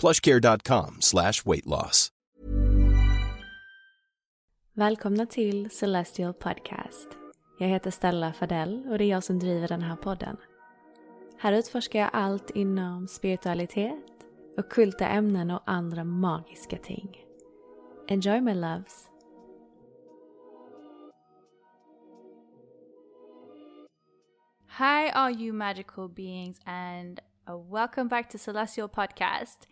plushcare.com slash weight loss. Välkomna till Celestial Podcast. Jag heter Stella Fadell och det är jag som driver den här podden. Här utforskar jag allt inom spiritualitet, ockulta ämnen och andra magiska ting. Enjoy my loves! Hi, all you magical beings, and uh, welcome back to Celestial Podcast.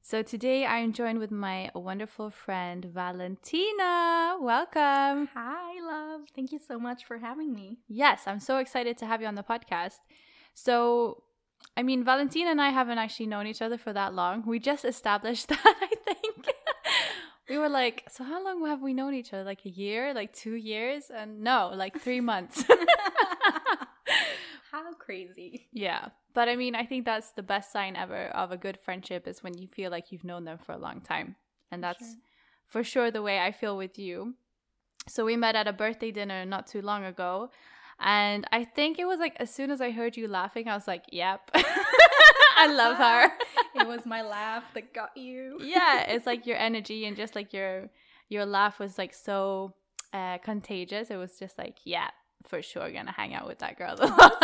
So, today I am joined with my wonderful friend Valentina. Welcome. Hi, love. Thank you so much for having me. Yes, I'm so excited to have you on the podcast. So, I mean, Valentina and I haven't actually known each other for that long. We just established that, I think. we were like, so how long have we known each other? Like a year, like two years? And no, like three months. How crazy. yeah. But I mean, I think that's the best sign ever of a good friendship is when you feel like you've known them for a long time. And that's Sure. for sure the way I feel with you. So we met at a birthday dinner not too long ago. And I think it was like as soon as I heard you laughing, I was like, yep. I love her. it was my laugh that got you. yeah, it's like your energy and just like your your laugh was like so uh contagious. It was just like, yeah, for sure gonna hang out with that girl. a lot.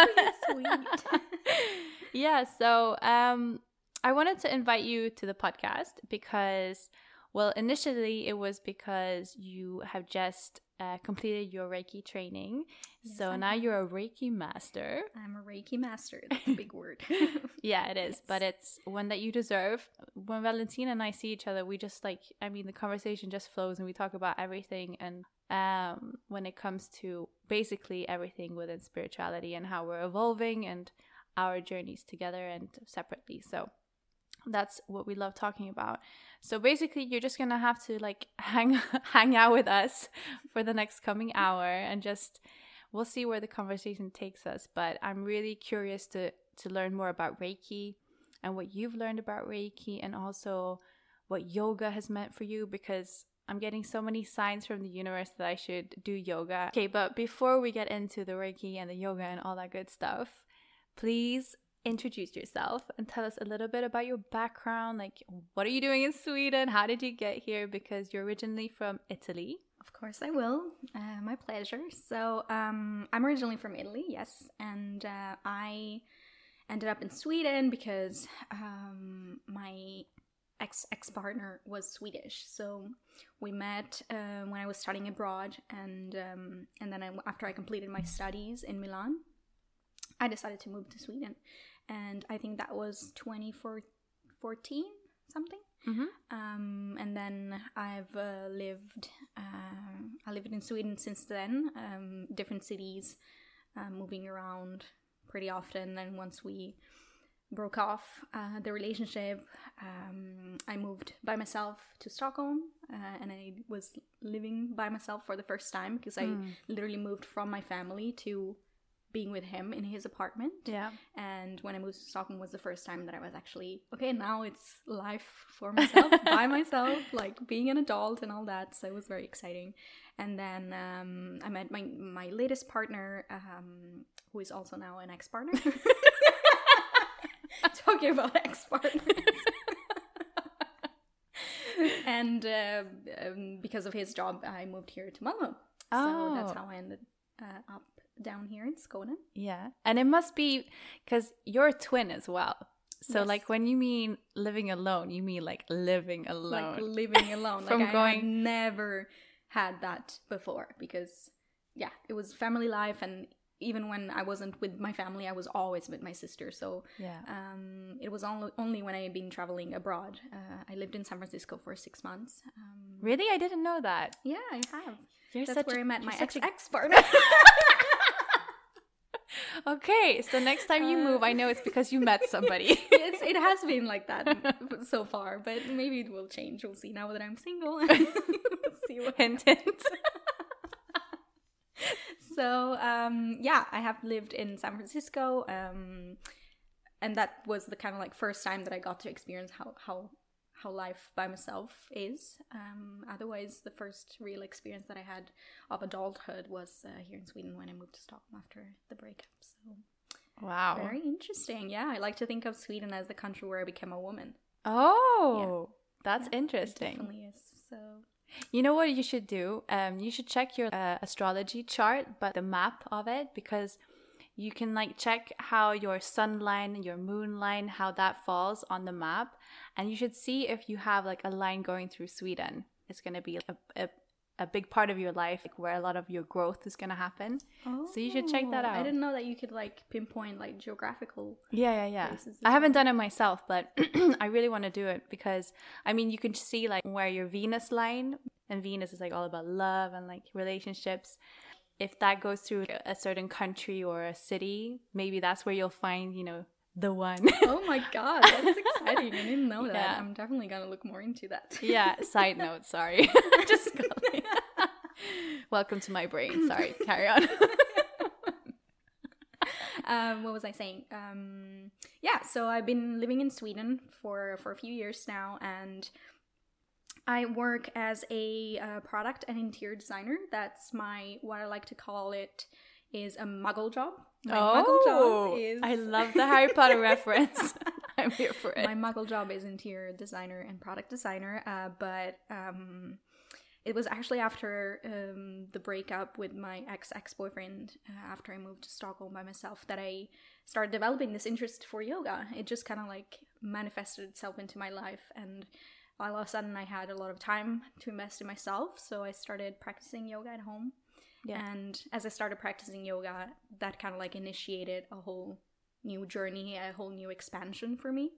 sweet. yeah, so um I wanted to invite you to the podcast because well, initially it was because you have just uh, completed your Reiki training. Yes, so I now you're a Reiki master. I'm a Reiki master. That's a big word. Yeah, it is, but it's one that you deserve. When Valentina and I see each other, we just like I mean the conversation just flows and we talk about everything and um when it comes to basically everything within spirituality and how we're evolving and our journeys together and separately. So that's what we love talking about. So basically you're just to have to like hang hang out with us for the next coming hour and just we'll see where the conversation takes us but i'm really curious to to learn more about reiki and what you've learned about reiki and also what yoga has meant for you because i'm getting so many signs from the universe that i should do yoga. Okay but before we get into the reiki and the yoga and all that good stuff please introduce yourself and tell us a little bit about your background. Like what are you doing in sweden? How did you get here? Because you're originally from italy. Of course, I will. Uh, my pleasure. So, um, I'm originally from Italy, yes, and uh, I ended up in Sweden because um, my ex ex partner was Swedish. So we met uh, when I was studying abroad, and um, and then I, after I completed my studies in Milan, I decided to move to Sweden, and I think that was 2014 something. mm-hmm. Um, and then I've uh, lived, uh, I lived in Sweden since then, um, different cities, uh, moving around pretty often. And once we broke off uh, the relationship, um, I moved by myself to Stockholm, uh, and I was living by myself for the first time because I literally moved from my family to being with him in his apartment. Yeah. And when I moved to Stockholm was the first time that I was actually okay. Now it's life for myself, by myself, like being an adult and all that. So it was very exciting. And then um, I met my my latest partner, um, who is also now an ex partner. Talking about ex partners. and uh, um, because of his job, I moved here to Malmo. Oh. So that's Oh. how I ended uh, up down here in Skåne. Yeah. And it must be because you're a twin as well. So, Yes. like, when you mean living alone, you mean like living alone. like living alone. From like I going- had never had that before because yeah, it was family life and even when I wasn't with my family, I was always with my sister. So yeah. um, it was only, only when I had been traveling abroad. Uh, I lived in San Francisco for six months. Um, really? I didn't know that. yeah, I have. You're That's where a- I met my ex ex partner. Okay. So, next time you move, I know it's because you met somebody. it's, it has been like that so far, but maybe it will change. We'll see now that I'm single. We'll see what hint, hint. So um yeah i have lived in san francisco um and that was the kind of like first time that i got to experience how how how life by myself is. Um otherwise the first real experience that i had of adulthood was uh, here in sweden when i moved to stockholm after the breakup so. Wow. very interesting. Yeah i like to think of sweden as the country where i became a woman. Oh, that's Yeah, it interesting. definitely is so You know what you should do? Um, you should check your uh, astrology chart, but the map of it, because you can like check how your sun line, your moon line, how that falls on the map, and you should see if you have like a line going through Sweden. It's gonna be a, a, a big part of your life, like where a lot of your growth is gonna happen. So you should check that oh, out I didn't know that you could like pinpoint like geographical Yeah, yeah, yeah. I haven't done it myself, but I really want to do it because I mean, you can see like where your Venus line and Venus is like all about love and like relationships. If that goes through a certain country or a city, maybe that's where you'll find, you know, the one. Oh my god, that's exciting. I didn't know that. Yeah. I'm definitely gonna look more into that. yeah, side note, sorry. Just. Welcome to my brain. Sorry, carry on. um, what was I saying? Um, yeah, so I've been living in Sweden for for a few years now, and I work as a uh, product and interior designer. That's my what I like to call it is a muggle job. My muggle job is Oh, I love the Harry Potter reference. I'm here for it. my muggle job is interior designer and product designer uh, but um, it was actually after um, the breakup with my ex ex boyfriend uh, after I moved to Stockholm by myself that I started developing this interest for yoga. It just kind of like manifested itself into my life, and all of a sudden I had a lot of time to invest in myself, so I started practicing yoga at home. Yeah. And as I started practicing yoga, that kind of like initiated a whole new journey, a whole new expansion for me.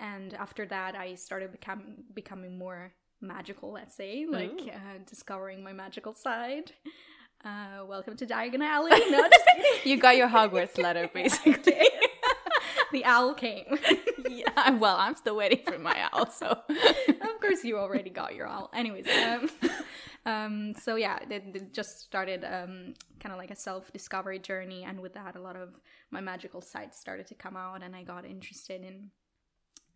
And after that, I started become, becoming more magical, let's say, like uh, discovering my magical side. Uh, welcome to Diagon Alley. No, you got your Hogwarts letter, basically. the owl came. yeah, well, I'm still waiting for my owl, so. of course, you already got your owl. Anyways, um, um, so yeah, it, it just started um, kind of like a self discovery journey, and with that, a lot of my magical sides started to come out, and I got interested in.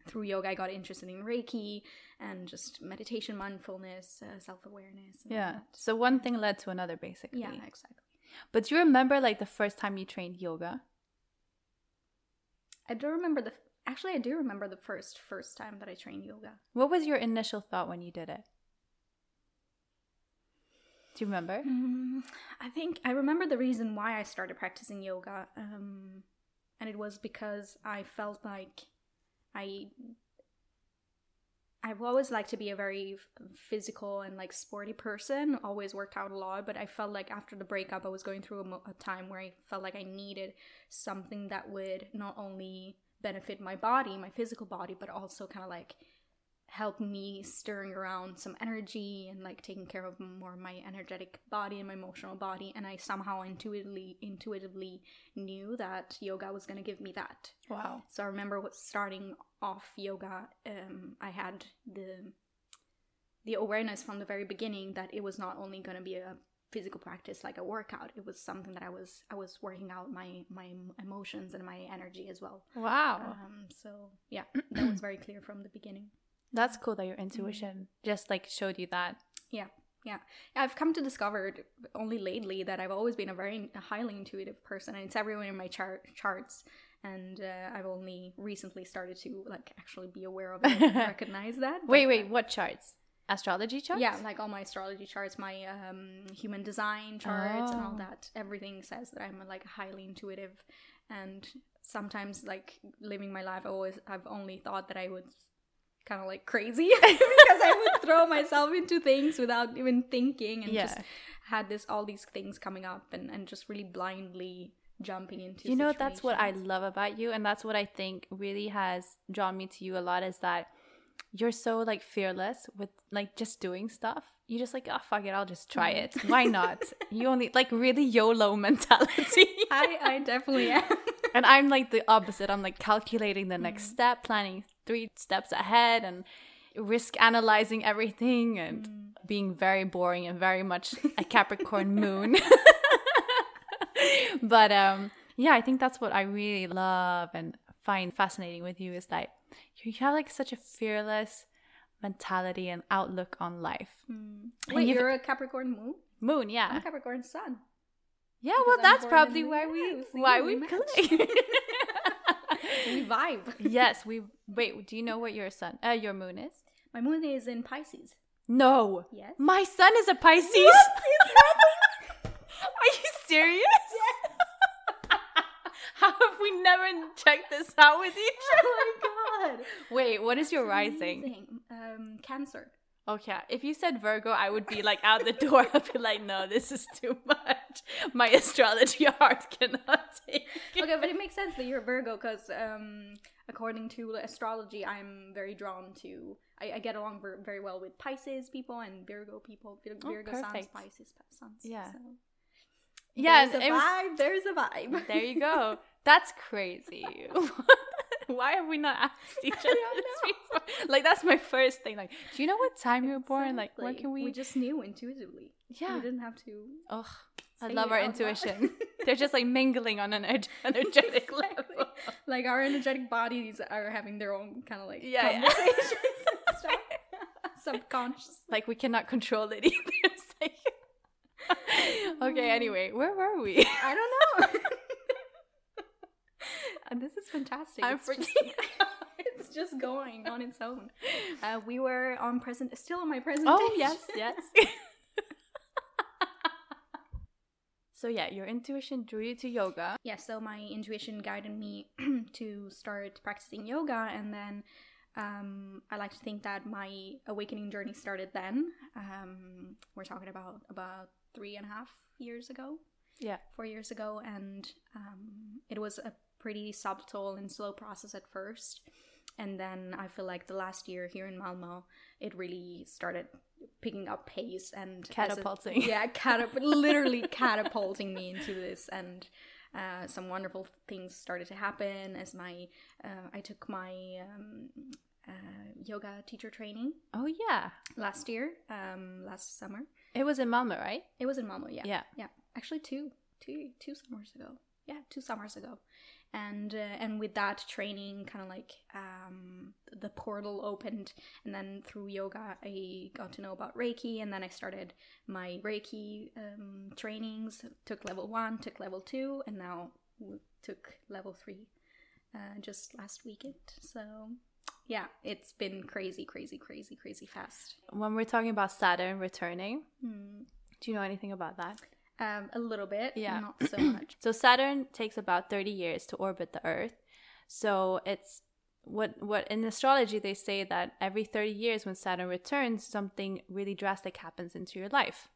Through yoga, I got interested in Reiki and just meditation, mindfulness, uh, self awareness. Yeah. So one thing led to another, basically. Yeah, exactly. But do you remember like the first time you trained yoga? I don't remember the. Actually, I do remember the first first time that I trained yoga. What was your initial thought when you did it? Do you remember? Mm, I think I remember the reason why I started practicing yoga, um, and it was because I felt like I I've always liked to be a very physical and like sporty person. Always worked out a lot, but I felt like after the breakup, I was going through a, mo- a time where I felt like I needed something that would not only benefit my body, my physical body, but also kind of like help me stirring around some energy and like taking care of more of my energetic body and my emotional body and i somehow intuitively intuitively knew that yoga was going to give me that Wow. so i remember what starting off yoga um, i had the the awareness from the very beginning that it was not only going to be a physical practice like a workout. It was something that I was I was working out my my emotions and my energy as well. Wow. Um, so yeah, that was very clear from the beginning. That's cool that your intuition just like showed you that. Yeah, yeah. I've come to discover only lately that I've always been a very highly intuitive person, and it's everywhere in my chart charts. And uh, I've only recently started to like actually be aware of it and recognize that. Wait, but, wait, uh, what charts? Astrology charts? Yeah, like all my astrology charts, my um, human design charts, and all Oh. that. Everything says that I'm like highly intuitive, and sometimes like living my life, I always I've only thought that I was kind of like crazy. Because I would throw myself into things without even thinking, and just had this all these things coming up, and and just really blindly jumping into. you know that's what i love about you and that's what i think really has drawn me to you a lot is that you're so like fearless with like just doing stuff. You just like oh fuck it i'll just try it. Why not? You only like really yolo mentality. I I definitely am. and i'm like the opposite. I'm like calculating the next Mm. step planning three steps ahead and risk analyzing everything and Mm. being very boring and very much a capricorn moon. But um yeah i think that's what i really love and find fascinating with you is that you have like such a fearless mentality and outlook on life. And Wait, you're a Capricorn moon. moon I'm yeah Capricorn sun. yeah because well I'm that's probably why we why we click we vibe. yes we wait do you know what your sun uh your moon is My moon is in Pisces. no Yes. my sun is a pisces are you serious Yes. how have we never checked this out with each other oh my god. wait what is your rising. Um, Cancer. Okay, if you said Virgo, I would be like out the door. I'd be like, no, this is too much. My astrology heart cannot take. it." Okay, but it makes sense that you're a Virgo because, um, according to astrology, I'm very drawn to. I, I get along ver- very well with Pisces people and Virgo people. Vir- Oh, Virgo suns, perfect. Pisces suns. Yeah. So. Yeah, There's a it was- vibe. There's a vibe. there you go. That's crazy. Why have we not asked each other this before? Like, that's my first thing. Like, do you know what time you were born? Like, what can we? We just knew intuitively. Yeah. We didn't have to. Ugh, I love our intuition. They're just like mingling on an ener- energetic Exactly. level. Like our energetic bodies are having their own kind of like Yeah, yeah. conversations and stuff. Subconscious. Like, we cannot control it either. Like- okay, anyway, where were we? I don't know. And this is fantastic. I'm It's just- freaking it's just going on its own. Uh, we were on present, still on my presentation. Oh yes, yes. so yeah, your intuition drew you to yoga. yeah. So my intuition guided me to start practicing yoga, and then um, I like to think that my awakening journey started then. Um, we're talking about about three and a half years ago. Yeah. four years ago, and um, it was a pretty subtle and slow process at first. And then I feel like the last year here in Malmo, it really started picking up pace and as a- Catapulting. yeah, catap- literally catapulting me into this, and uh, some wonderful things started to happen as my uh, I took my um, uh, yoga teacher training Oh yeah. last year, um, last summer. It was in Malmo, right? It was in Malmo, yeah. Yeah. Yeah. Actually two, two two summers ago. Yeah, two summers ago. And uh, and with that training kind of like um the portal opened and then through yoga I got to know about Reiki and then I started my Reiki um trainings, took level 1, took level 2 and now took level 3 uh, just last weekend. So yeah, it's been crazy, crazy, crazy, crazy fast. When we're talking about Saturn returning, Hmm. do you know anything about that? Um, a little bit, Yeah. not so much. So Saturn takes about 30 years to orbit the Earth. So it's what what in astrology they say that every 30 years when Saturn returns something really drastic happens into your life.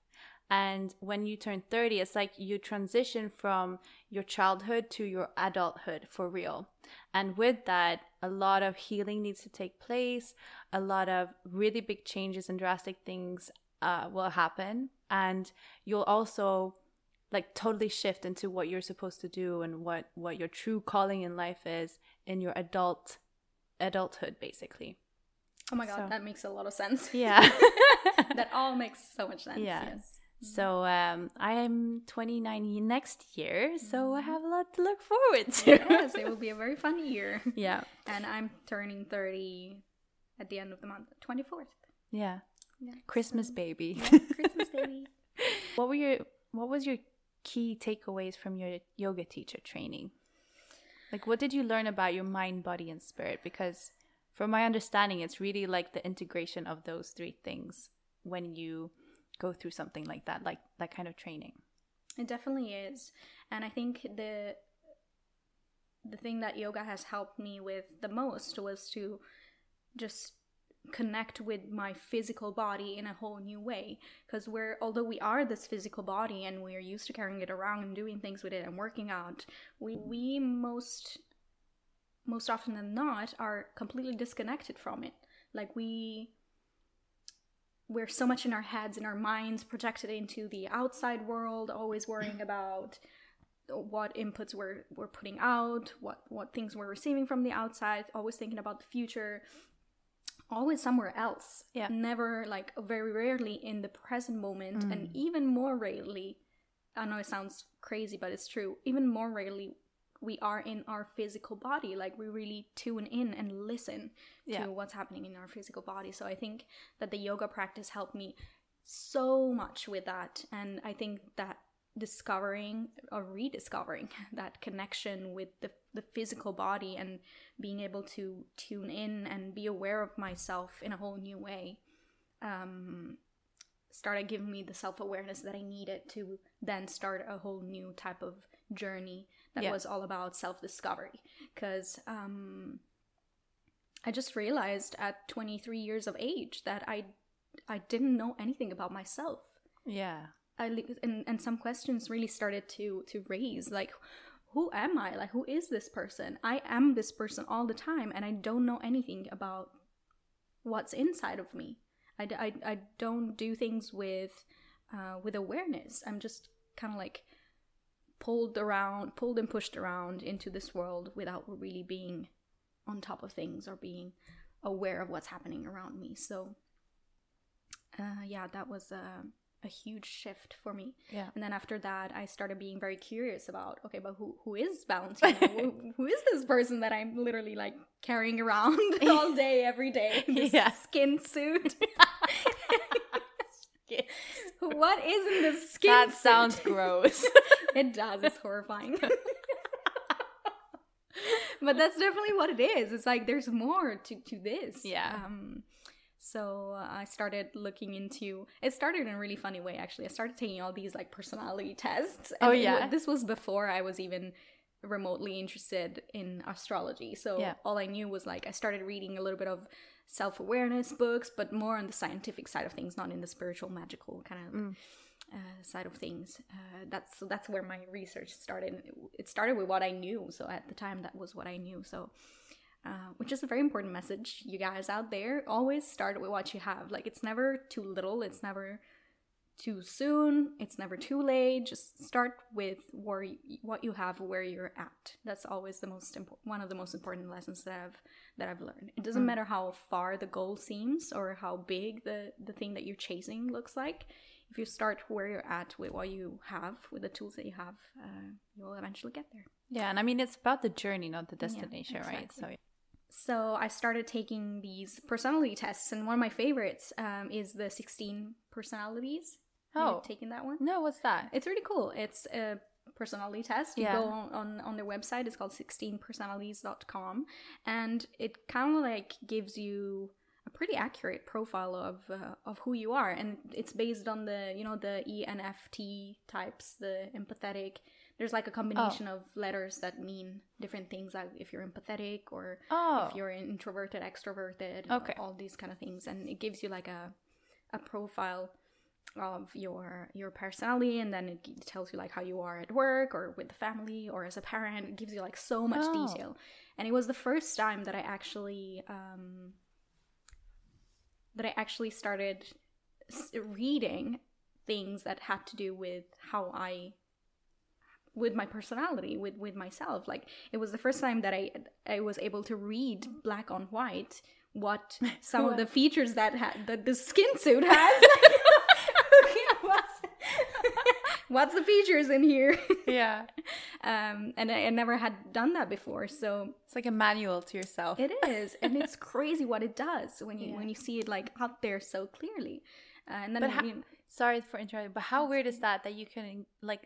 And when you turn 30 it's like you transition from your childhood to your adulthood for real. And with that a lot of healing needs to take place, a lot of really big changes and drastic things uh, will happen and you'll also like totally shift into what you're supposed to do and what what your true calling in life is in your adult adulthood basically Oh my god, So- that makes a lot of sense. yeah that all makes so much sense. Yeah. Yes. So um, I am 29 next year, so I have a lot to look forward to. yes, it will be a very fun year. yeah, And I'm turning 30 at the end of the month, 24th. yeah. Yeah, Christmas so- baby. Yeah, Christmas baby. what were your What was your key takeaways from your yoga teacher training? Like, what did you learn about your mind, body, and spirit? Because, from my understanding, it's really like the integration of those three things when you go through something like that, like that kind of training. It definitely is. And I think the the thing that yoga has helped me with the most was to just connect with my physical body in a whole new way. Because we're although we are this physical body and we're used to carrying it around and doing things with it and working out we we most most often than not are completely disconnected from it. Like we we're so much in our heads and our minds projected into the outside world always worrying about what inputs we're, we're putting out what what things we're receiving from the outside always thinking about the future always somewhere else Yeah. never like very rarely in the present moment and Mm. even more rarely i know it sounds crazy but it's true even more rarely we are in our physical body like we really tune in and listen Yeah. to what's happening in our physical body so i think that the yoga practice helped me so much with that and i think that discovering or rediscovering that connection with the, the physical body and being able to tune in and be aware of myself in a whole new way um, started giving me the self-awareness that i needed to then start a whole new type of journey that Yeah. was all about self-discovery because um, i just realized at 23 years of age that i i didn't know anything about myself Yeah. I and and some questions really started to to raise like who am I? Like who is this person? I am this person all the time and I don't know anything about what's inside of me. I, I, I don't do things with uh, with awareness. I'm just kind of like pulled around pulled and pushed around into this world without really being on top of things or being aware of what's happening around me. So uh, yeah that was a, a huge shift for me Yeah. and then after that i started being very curious about okay but who, who is valentina who, who is this person that i'm literally like carrying around all day every day this Yeah. skin suit what is in this skin that suit? sounds gross. it does it's horrifying but that's definitely what it is it's like there's more to to this Yeah. um so uh, i started looking into it started in a really funny way actually i started taking all these like personality tests Oh, it yeah? this was before i was even remotely interested in astrology so Yeah. all i knew was like i started reading a little bit of self-awareness books but more on the scientific side of things not in the spiritual magical kind of Mm. uh, side of things. Uh, that's so that's where my research started. It started with what I knew. So at the time, that was what I knew. So, uh, which is a very important message, you guys out there. Always start with what you have. Like it's never too little. It's never too soon. It's never too late. Just start with where you, what you have, where you're at. That's always the most important. One of the most important lessons that I've that I've learned. It doesn't matter how far the goal seems or how big the the thing that you're chasing looks like if you start where you're at with what you have, with the tools that you have, uh, you'll eventually get there. yeah, and I mean it's about the journey, not the destination, right? So exactly. So I started taking these personality tests, and one of my favorites um, is the 16 personalities. Oh. taken that one? no, what's that? It's really cool. It's a personality test. You Yeah. go on, on, on their website. It's called 16personalities.com. And it kind of like gives you a pretty accurate profile of uh, of who you are and it's based on the you know the ENFT types the empathetic there's like a combination of letters that mean different things like if you're empathetic or Oh. if you're introverted extroverted Okay. all these kind of things and it gives you like a a profile of your your personality and then it tells you like how you are at work or with the family or as a parent it gives you like so much Oh. detail and it was the first time that i actually um that i actually started reading things that had to do with how i with my personality with with myself like it was the first time that i i was able to read black on white what some of the features that ha- that the skin suit has what's the features in here? yeah. Um, and I, I never had done that before, so It's like a manual to yourself. it is, and it's crazy what it does when you Yeah. when you see it like out there so clearly. Uh, and then But how, you- sorry for interrupting, but how weird is that that you can like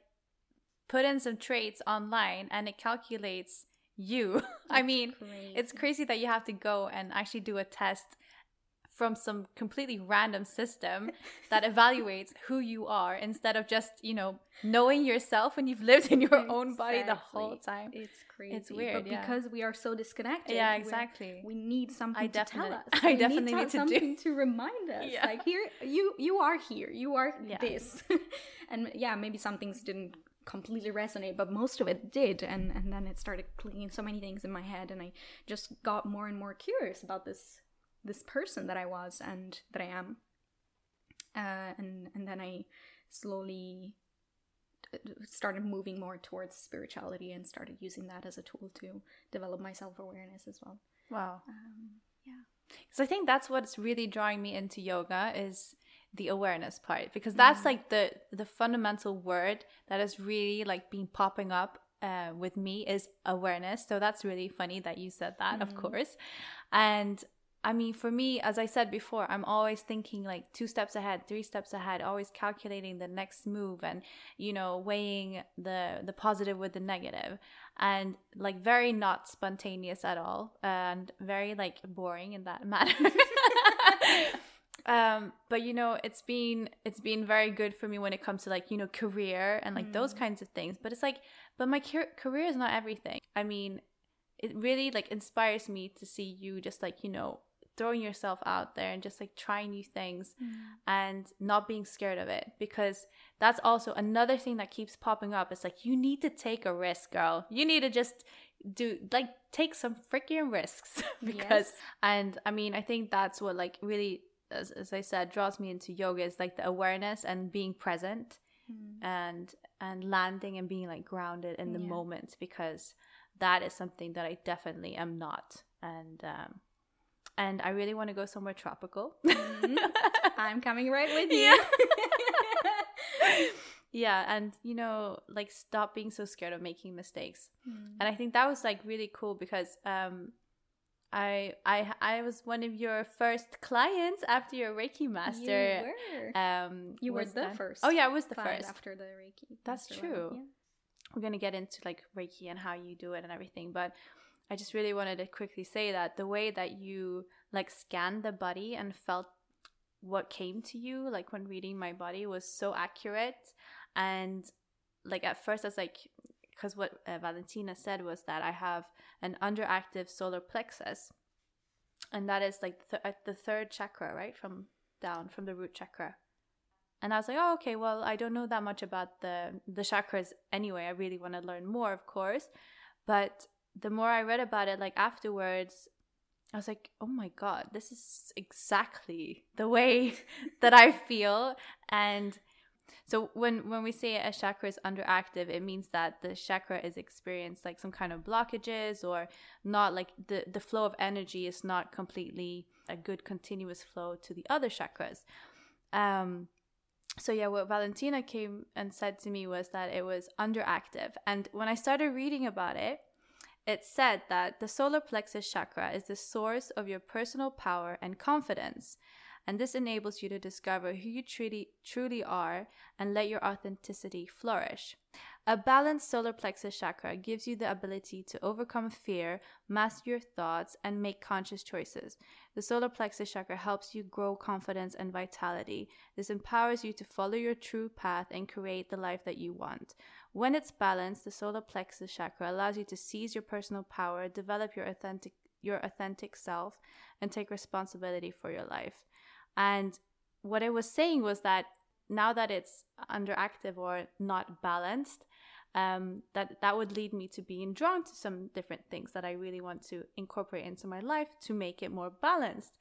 put in some traits online and it calculates you? I mean, it's crazy that you have to go and actually do a test from some completely random system that evaluates who you are instead of just, you know, knowing yourself when you've lived in your own body the whole time. It's crazy. It's weird, but yeah. because we are so disconnected. Yeah, exactly. We need something I to tell us. I We definitely to- need to do- something to remind us. Yeah. Like here, you you are here. You are Yeah. this. and yeah, maybe some things didn't completely resonate, but most of it did. And and then it started clicking so many things in my head, and I just got more and more curious about this this person that I was and that I am. Uh, and and then I slowly uh, started moving more towards spirituality and started using that as a tool to develop my self awareness as well. Wow. Um, yeah. Because I think that's what's really drawing me into yoga is the awareness part because that's like the the fundamental word that is really like been popping up uh, with me is awareness. So that's really funny that you said that, of course. And I mean, for me, as I said before, I'm always thinking like two steps ahead, three steps ahead, always calculating the next move and you know weighing the the positive with the negative, and like very not spontaneous at all, and very like boring in that manner. Um but you know it's been it's been very good for me when it comes to like you know career and like those kinds of things. But it's like but my car- career is not everything. I mean it really like inspires me to see you just like you know throwing yourself out there and just like trying new things and not being scared of it. Because that's also another thing that keeps popping up. It's like you need to take a risk girl. You need to just do like take some freaking risks. Because Yes. and i mean i think that's what like really as, as i said draws me into yoga is like the awareness and being present and and landing and being like grounded in the Yeah. moment because that is something that i definitely am not and um and i really want to go somewhere tropical I'm coming right with you. Yeah. yeah and you know like stop being so scared of making mistakes Hmm. and i think that was like really cool because um i i i was one of your first clients after your reiki master You were. um You were the done. first oh yeah i was the first after the Reiki. That's true. yeah. we're gonna get into like reiki and how you do it and everything but i just really wanted to quickly say that the way that you like scanned the body and felt what came to you like when reading my body was so accurate and like at first i was like because what uh, valentina said was that i have an underactive solar plexus and that is like th- the third chakra right from down from the root chakra and I was like, oh, okay, well, I don't know that much about the the chakras anyway. I really want to learn more, of course. But the more I read about it, like afterwards, I was like, oh my god, this is exactly the way that I feel. And so when when we say a chakra is underactive, it means that the chakra is experienced like some kind of blockages or not like the the flow of energy is not completely a good continuous flow to the other chakras. Um, so yeah what valentina came and said to me was that it was underactive and when i started reading about it it said that the solar plexus chakra is the source of your personal power and confidence and this enables you to discover who you truly truly are and let your authenticity flourish a balanced solar plexus chakra gives you the ability to overcome fear master your thoughts and make conscious choices the solar plexus chakra helps you grow confidence and vitality this empowers you to follow your true path and create the life that you want. When it's balanced, the solar plexus chakra allows you to seize your personal power, develop your authentic your authentic self, and take responsibility for your life. And what I was saying was that now that it's underactive or not balanced, um, that that would lead me to being drawn to some different things that I really want to incorporate into my life to make it more balanced.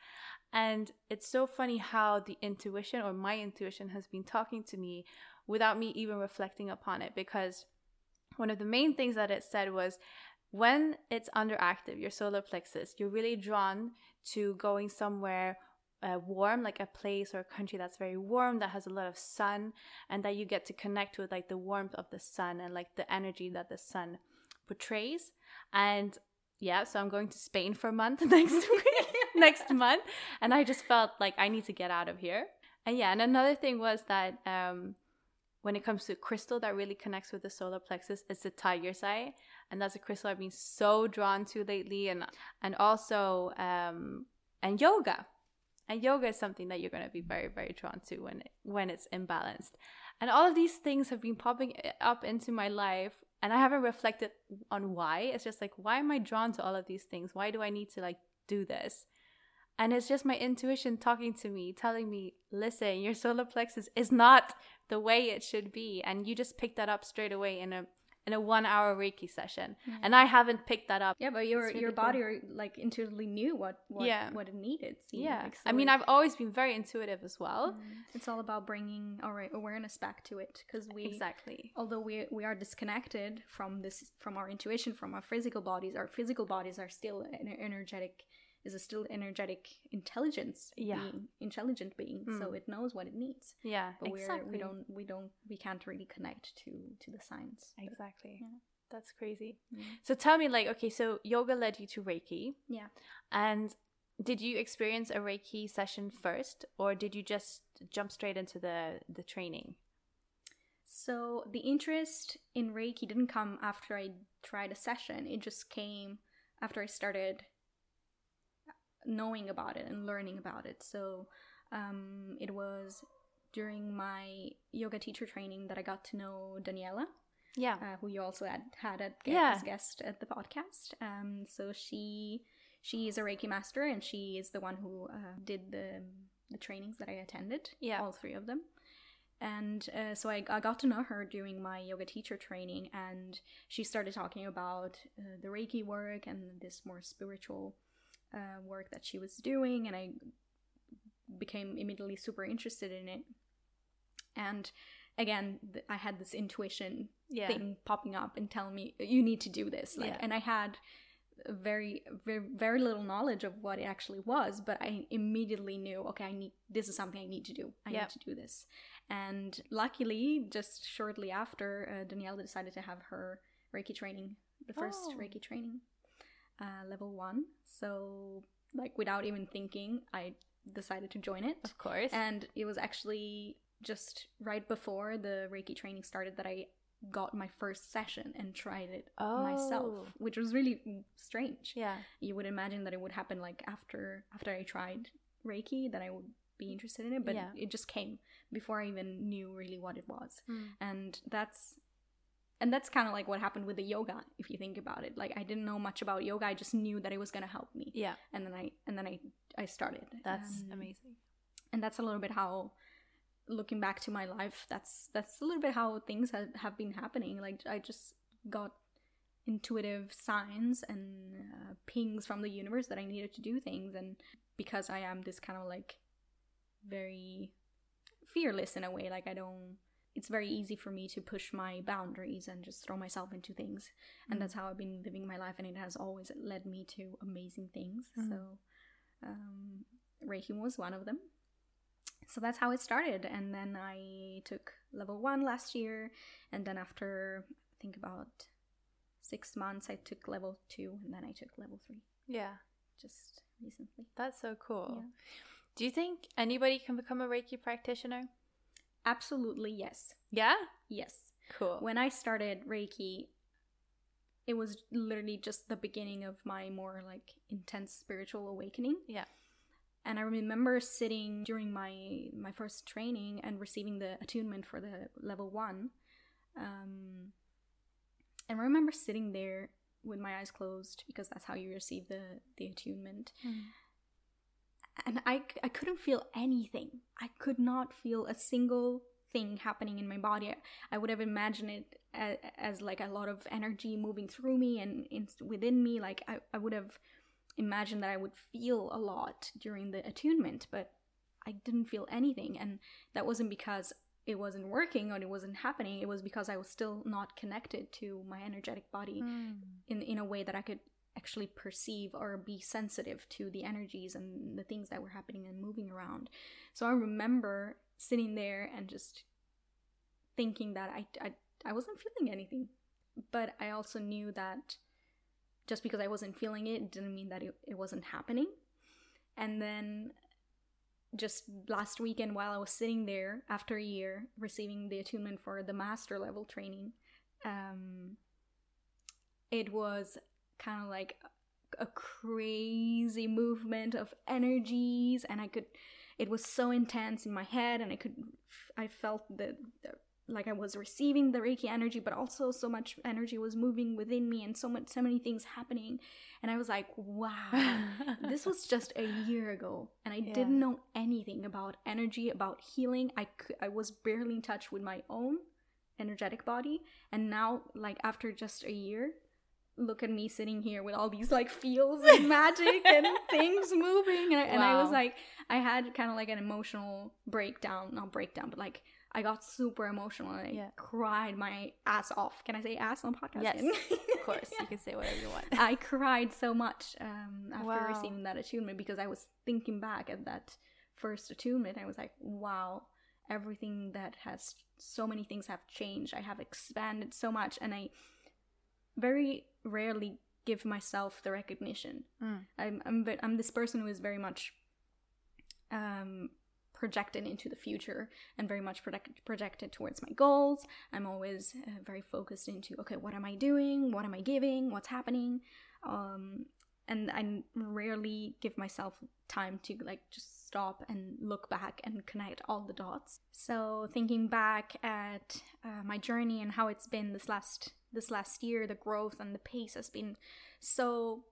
And it's so funny how the intuition or my intuition has been talking to me without me even reflecting upon it because one of the main things that it said was when it's underactive, your solar plexus, you're really drawn to going somewhere uh, warm, like a place or a country that's very warm, that has a lot of sun, and that you get to connect with like the warmth of the sun and like the energy that the sun portrays. And yeah, so I'm going to Spain for a month next week, next month, and I just felt like I need to get out of here. And yeah, and another thing was that um, when it comes to crystal that really connects with the solar plexus, it's the tiger's eye, and that's a crystal I've been so drawn to lately, and and also um, and yoga, and yoga is something that you're going to be very very drawn to when when it's imbalanced, and all of these things have been popping up into my life and I haven't reflected on why. It's just like, why am I drawn to all of these things? Why do I need to like do this? And it's just my intuition talking to me, telling me, listen, your solar plexus is not the way it should be. And you just pick that up straight away in a in a one hour Reiki session. Mm-hmm. And I haven't picked that up. Yeah, but your really your body cool. like intuitively knew what what, yeah. what it needed. yeah. Like, so I mean, I've always been very intuitive as well. Mm. It's all about bringing our awareness back to it because we Exactly. Although we we are disconnected from this from our intuition from our physical bodies, our physical bodies are still an energetic is a still energetic intelligence yeah. being, intelligent being. Mm. So it knows what it needs. Yeah, but exactly. we're we don't we don't we can't really connect to to the science. Exactly. But, yeah. That's crazy. Mm. So tell me, like, okay, so yoga led you to Reiki. Yeah. And did you experience a Reiki session first, or did you just jump straight into the the training? So the interest in Reiki didn't come after I tried a session. It just came after I started knowing about it and learning about it. So um, it was during my yoga teacher training that I got to know Daniela. Yeah. Uh, who you also had had a, yeah. as guest at the podcast. Um, so she she is a Reiki master and she is the one who uh, did the the trainings that I attended. Yeah. All three of them. And uh, so I, I, got to know her during my yoga teacher training, and she started talking about uh, the Reiki work and this more spiritual uh, work that she was doing, and I became immediately super interested in it. And again, th- I had this intuition yeah. thing popping up and telling me you need to do this. Like, yeah. and I had very, very, very little knowledge of what it actually was, but I immediately knew, okay, I need this is something I need to do. I yep. need to do this. And luckily, just shortly after, uh, Danielle decided to have her Reiki training, the first oh. Reiki training uh, level one. So, like, without even thinking, I decided to join it. Of course. And it was actually just right before the Reiki training started that I got my first session and tried it oh. myself, which was really strange. Yeah. You would imagine that it would happen like after after I tried Reiki that I would be interested in it, but yeah. it just came before I even knew really what it was. Mm. And that's and that's kind of like what happened with the yoga if you think about it. Like i didn't know much about yoga i just knew that it was going to help me. Yeah. And then i and then i i started. That's um, amazing. and that's a little bit how looking back to my life that's that's a little bit how things have, have been happening. Like i just got intuitive signs and uh, pings from the universe that i needed to do things. And because i am this kind of like very fearless in a way like i don't it's very easy for me to push my boundaries and just throw myself into things. And mm. that's how i've been living my life and it has always led me to amazing things. Mm. so um, reiki was one of them. So that's how it started. And then i took level one last year. And then after i think about six months i took level two and then i took level three. Yeah. Just recently. That's so cool. Yeah. do you think anybody can become a reiki practitioner Absolutely yes. Yeah? Yes. Cool. When I started Reiki, it was literally just the beginning of my more like intense spiritual awakening. Yeah. And I remember sitting during my my first training and receiving the attunement for the level 1. Um and I remember sitting there with my eyes closed because that's how you receive the the attunement. Mm and I, I couldn't feel anything. I could not feel a single thing happening in my body. I would have imagined it as, as like a lot of energy moving through me and in, within me. Like I, I would have imagined that I would feel a lot during the attunement, but I didn't feel anything. And that wasn't because it wasn't working or it wasn't happening. It was because I was still not connected to my energetic body mm. in, in a way that I could actually perceive or be sensitive to the energies and the things that were happening and moving around. So I remember sitting there and just thinking that I, I, I wasn't feeling anything. But I also knew that just because I wasn't feeling it didn't mean that it, it wasn't happening. And then just last weekend, while I was sitting there after a year receiving the attunement for the master level training, um, it was kind of like a crazy movement of energies and i could it was so intense in my head and i could i felt that like i was receiving the reiki energy but also so much energy was moving within me and so much so many things happening and i was like wow this was just a year ago and i yeah. didn't know anything about energy about healing i could, i was barely in touch with my own energetic body and now like after just a year look at me sitting here with all these like feels and magic and things moving and I, wow. and I was like I had kind of like an emotional breakdown not breakdown but like I got super emotional and I yeah. cried my ass off can I say ass on podcast yes of course yeah. you can say whatever you want I cried so much um, after wow. receiving that attunement because I was thinking back at that first attunement I was like wow everything that has so many things have changed I have expanded so much and I very rarely give myself the recognition. Mm. I'm I'm I'm this person who is very much um, projected into the future and very much project, projected towards my goals. I'm always uh, very focused into okay, what am I doing? What am I giving? What's happening? Um, and I rarely give myself time to like just stop and look back and connect all the dots. So thinking back at uh, my journey and how it's been this last this last year, the growth and the pace has been so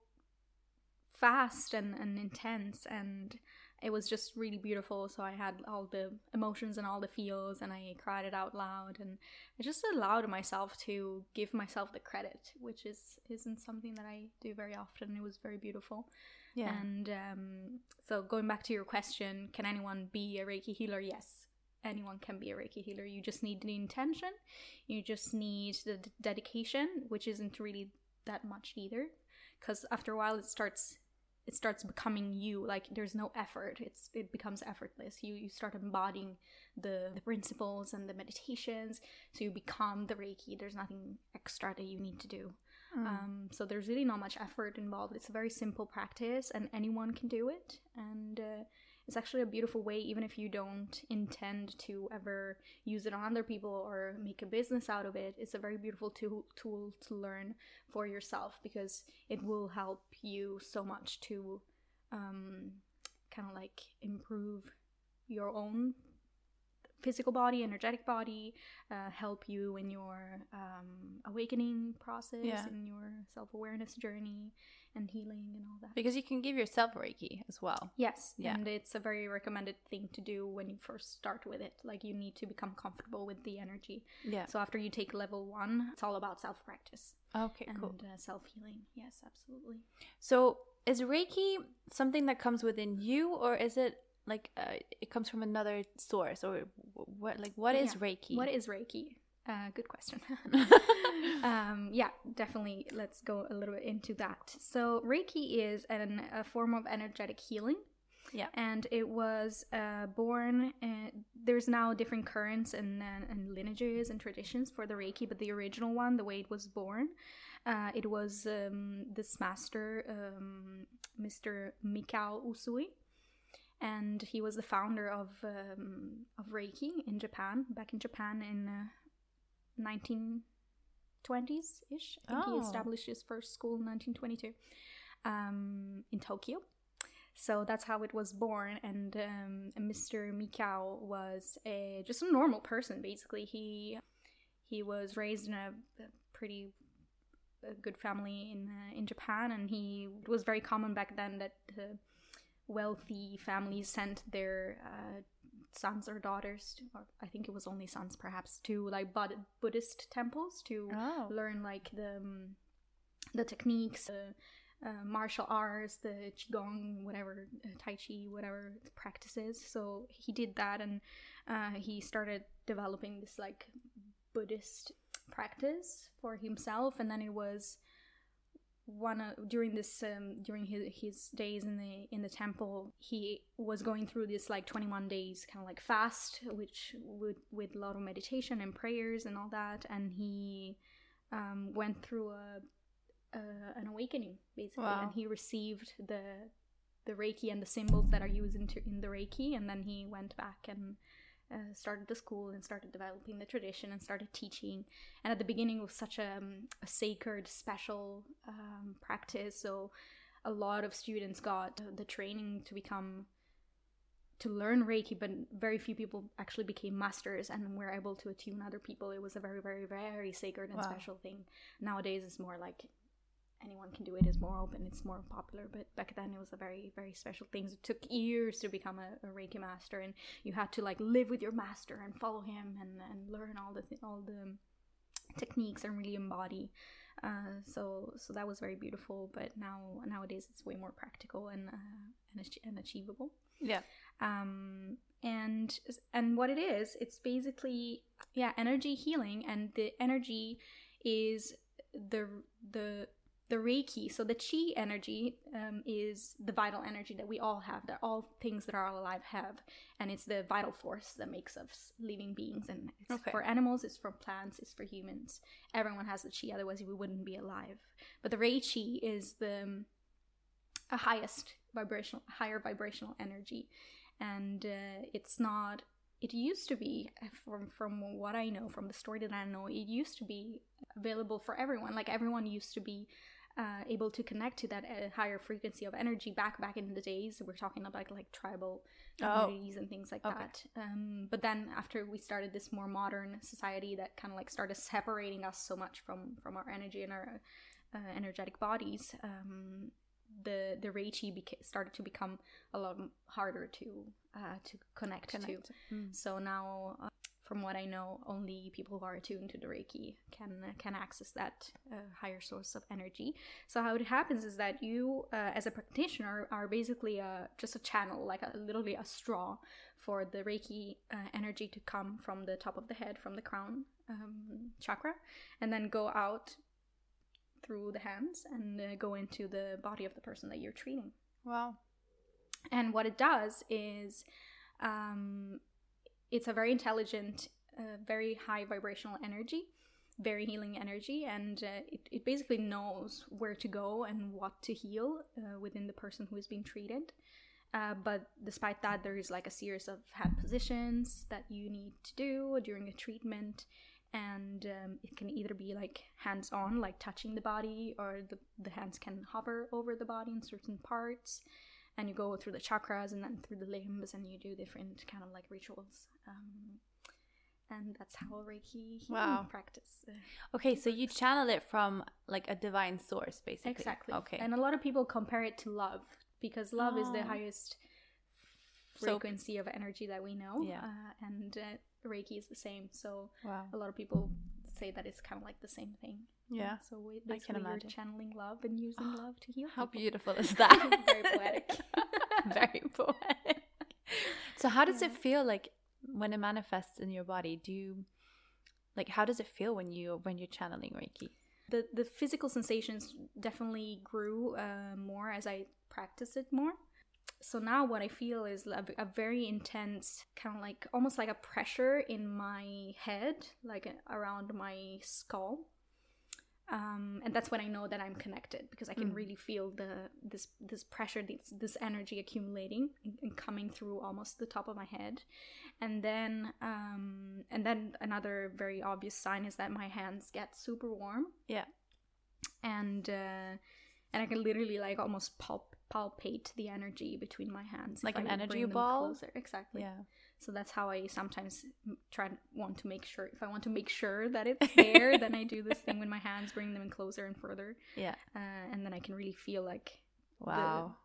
fast and, and intense and it was just really beautiful. So i had all the emotions and all the feels and i cried it out loud and i just allowed myself to give myself the credit which is isn't something that i do very often. It was very beautiful. Yeah. And um, so going back to your question can anyone be a reiki healer? Yes anyone can be a Reiki healer. You just need the intention, you just need the d- dedication, which isn't really that much either. Because after a while, it starts it starts becoming you. Like there's no effort. It's it becomes effortless. You you start embodying the, the principles and the meditations so you become the reiki. There's nothing extra that you need to do. Mm. um, so there's really not much effort involved. It's a very simple practice and anyone can do it. And uh, it's actually a beautiful way even if you don't intend to ever use it on other people or make a business out of it it's a very beautiful tool, tool to learn for yourself because it will help you so much to um, kind of like improve your own physical body, energetic body, uh, help you in your um, awakening process, yeah. in your self awareness journey, and healing and all that. Because you can give yourself Reiki as well. Yes. Yeah. And it's a very recommended thing to do when you first start with it. Like you need to become comfortable with the energy. Yeah. So after you take level one, it's all about self practice. Okay, and, cool. Uh, self healing. Yes, absolutely. So is Reiki something that comes within you or is it like uh, it comes from another source or what like what is yeah. reiki what is reiki uh, good question. um, yeah, definitely. Let's go a little bit into that. So, Reiki is an, a form of energetic healing. Yeah. And it was uh, born, uh, there's now different currents and, uh, and lineages and traditions for the Reiki, but the original one, the way it was born, uh, it was um, this master, um, Mr. Mikao Usui. And he was the founder of um, of Reiki in Japan, back in Japan in uh, 1920s ish. I think oh. he established his first school in 1922 um, in Tokyo. So that's how it was born. And um, Mr. Mikao was a just a normal person. Basically, he he was raised in a, a pretty a good family in uh, in Japan, and he it was very common back then that uh, wealthy families sent their uh, sons or daughters, to, or I think it was only sons perhaps, to like Bud- Buddhist temples to oh. learn like the um, the techniques, the uh, martial arts, the qigong, whatever uh, tai chi, whatever practices. So he did that, and uh, he started developing this like Buddhist practice for himself, and then it was one uh, during this um, during his, his days in the in the temple he was going through this like 21 days kind of like fast which with with a lot of meditation and prayers and all that and he um, went through a, a an awakening basically Wow. and he received the the reiki and the symbols that are used in, in the reiki and then he went back and uh, started the school and started developing the tradition and started teaching. And at the beginning it was such a, um, a sacred special um, practice. So a lot of students got the training to become to learn reiki but very few people actually became masters and were able to attune other people. It was a very very very sacred and Wow. special thing. Nowadays it's more like anyone can do it it's more open it's more popular but back then it was a very very special thing it took years to become a, a reiki master and you had to like live with your master and follow him and, and learn all the th- all the techniques and really embody uh, so so that was very beautiful but now nowadays it's way more practical and uh, and, ach- and achievable Yeah. um and and what it is it's basically yeah energy healing and the energy is the the the reiki. So the chi energy um, is the vital energy that we all have that all things that are alive have. And it's the vital force that makes us living beings. And it's Okay. for animals it's for plants it's for humans. Everyone has the chi otherwise we wouldn't be alive. But the reiki is the um, a highest vibrational higher vibrational energy. And uh, it's not it used to be uh, from from what i know from the story that i know it used to be available for everyone. Like everyone used to be uh, able to connect to that uh, higher frequency of energy back back in the days we're talking about like tribal Oh. communities and things like Okay. that um, but then after we started this more modern society that kind of like started separating us so much from from our energy and our uh, energetic bodies um, the the reiki beca- started to become a lot harder to uh, to connect, to Mm. so now uh, from what i know only people who are attuned to the reiki can can access that uh, higher source of energy so how it happens is that you uh, as a practitioner are basically uh, just a channel like a, literally a straw for the reiki uh, energy to come from the top of the head from the crown um, chakra and then go out through the hands and uh, go into the body of the person that you're treating Wow. and what it does is um, it's a very intelligent uh, very high vibrational energy very healing energy and uh, it, it basically knows where to go and what to heal uh, within the person who is being treated. Uh, but despite that there is like a series of hand positions that you need to do during a treatment and um, it can either be like hands on like touching the body or the, the hands can hover over the body in certain parts and you go through the chakras and then through the limbs and you do different kind of like rituals um, and that's how reiki Wow. practice uh, Okay, so you channel it from like a divine source, basically. exactly Okay. and a lot of people compare it to love because love is the Oh. highest So- frequency of energy that we know Yeah. uh, and uh, reiki is the same so wow. a lot of people say that it's kind of like the same thing Yeah. so we, I can imagine. channeling love and using love to heal How people. beautiful is that? Very poetic. Very poetic. So, how does it feel like when it manifests in your body? Do you like how does it feel when you when you're channeling Reiki? the the physical sensations definitely grew uh, more as I practiced it more. So now what I feel is a, a very intense kind of like almost like a pressure in my head, like uh, around my skull. Um, and that's when I know that I'm connected because I can Mm. really feel the this this pressure, this this energy accumulating and, coming through almost the top of my head, and then um, and then another very obvious sign is that my hands get super warm Yeah. and uh, and I can literally like almost palp- palpate the energy between my hands, Like an I energy ball? Closer. Exactly. Yeah. So that's how I sometimes try to want to make sure. If I want to make sure that it's there, then I do this thing with my hands, bring them in closer and further, Yeah. uh, and then I can really feel like Wow.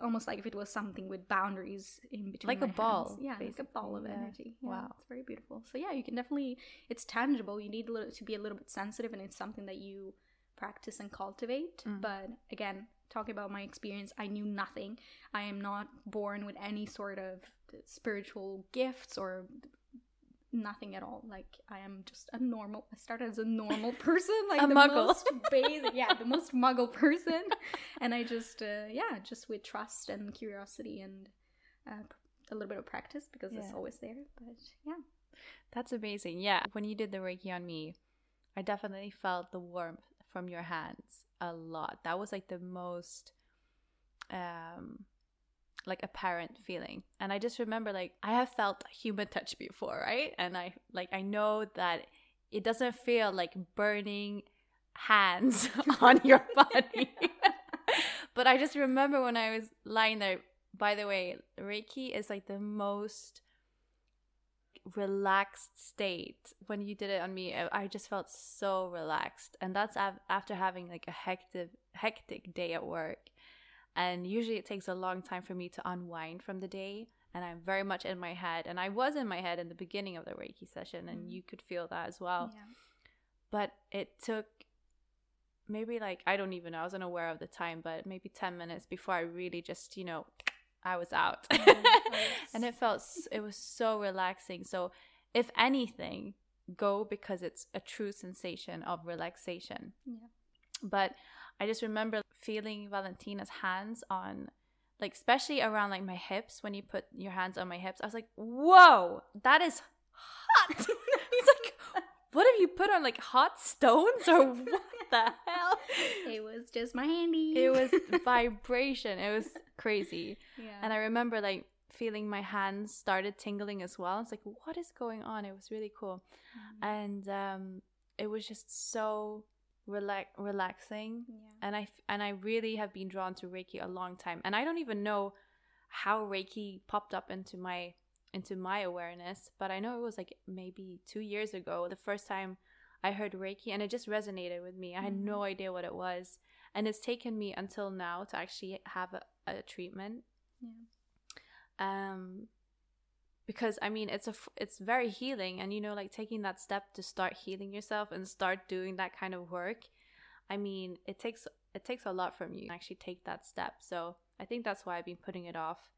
almost like if it was something with boundaries in between, Like a hands. ball, yeah, like a ball of basically, yeah. energy. Yeah, Wow. it's very beautiful. So yeah, you can definitely. It's tangible. You need to be a little bit sensitive, and it's something that you practice and cultivate. Mm. But again, talking about my experience, I knew nothing. I am not born with any sort of spiritual gifts or nothing at all. Like I am just a normal. I started as a normal person, like A the muggle. most basic, yeah, the most muggle person. And I just, uh, yeah, just with trust and curiosity and uh, a little bit of practice because it's always there. But yeah, That's amazing. Yeah. When you did the Reiki on me, I definitely felt the warmth from your hands a lot. That was like the most um like apparent feeling. And I just remember like I have felt human touch before, right? And I like I know that it doesn't feel like burning hands on your body. but I just remember when I was lying there by the way, Reiki is like the most relaxed state. When you did it on me I- just felt so relaxed. And that's af- after having like a hectic hectic day at work. And usually it takes a long time for me to unwind from the day. And i'm very much in my head. And i was in my head in the beginning of the reiki session and Mm. you could feel that as well. Yeah, but it took maybe like I don't even know. I wasn't aware of the time, but maybe 10 minutes before I really just, you know, I was out. Oh and it felt it was so relaxing. So, if anything, go because it's a true sensation of relaxation. yeah, But I just remember feeling Valentina's hands on like especially around like my hips when you put your hands on my hips. I was like, "Whoa, that is hot." it's like what have you put on like hot stones or what the hell? It was just my handy. It was vibration. It was crazy. yeah, And I remember like feeling my hands started tingling as well. It's like, what is going on? It was really cool. Mhm. And um, it was just so relax relaxing. yeah. And I f- and I really have been drawn to Reiki a long time. And I don't even know how Reiki popped up into my into my awareness, but I know it was like maybe 2 years ago the first time I heard Reiki and it just resonated with me. I had no idea what it was. And it's taken me until now to actually have a, a treatment yeah. um because i mean it's a it's very healing and you know like taking that step to start healing yourself and start doing that kind of work i mean it takes it takes a lot from you to actually take that step so i think that's why i've been putting it off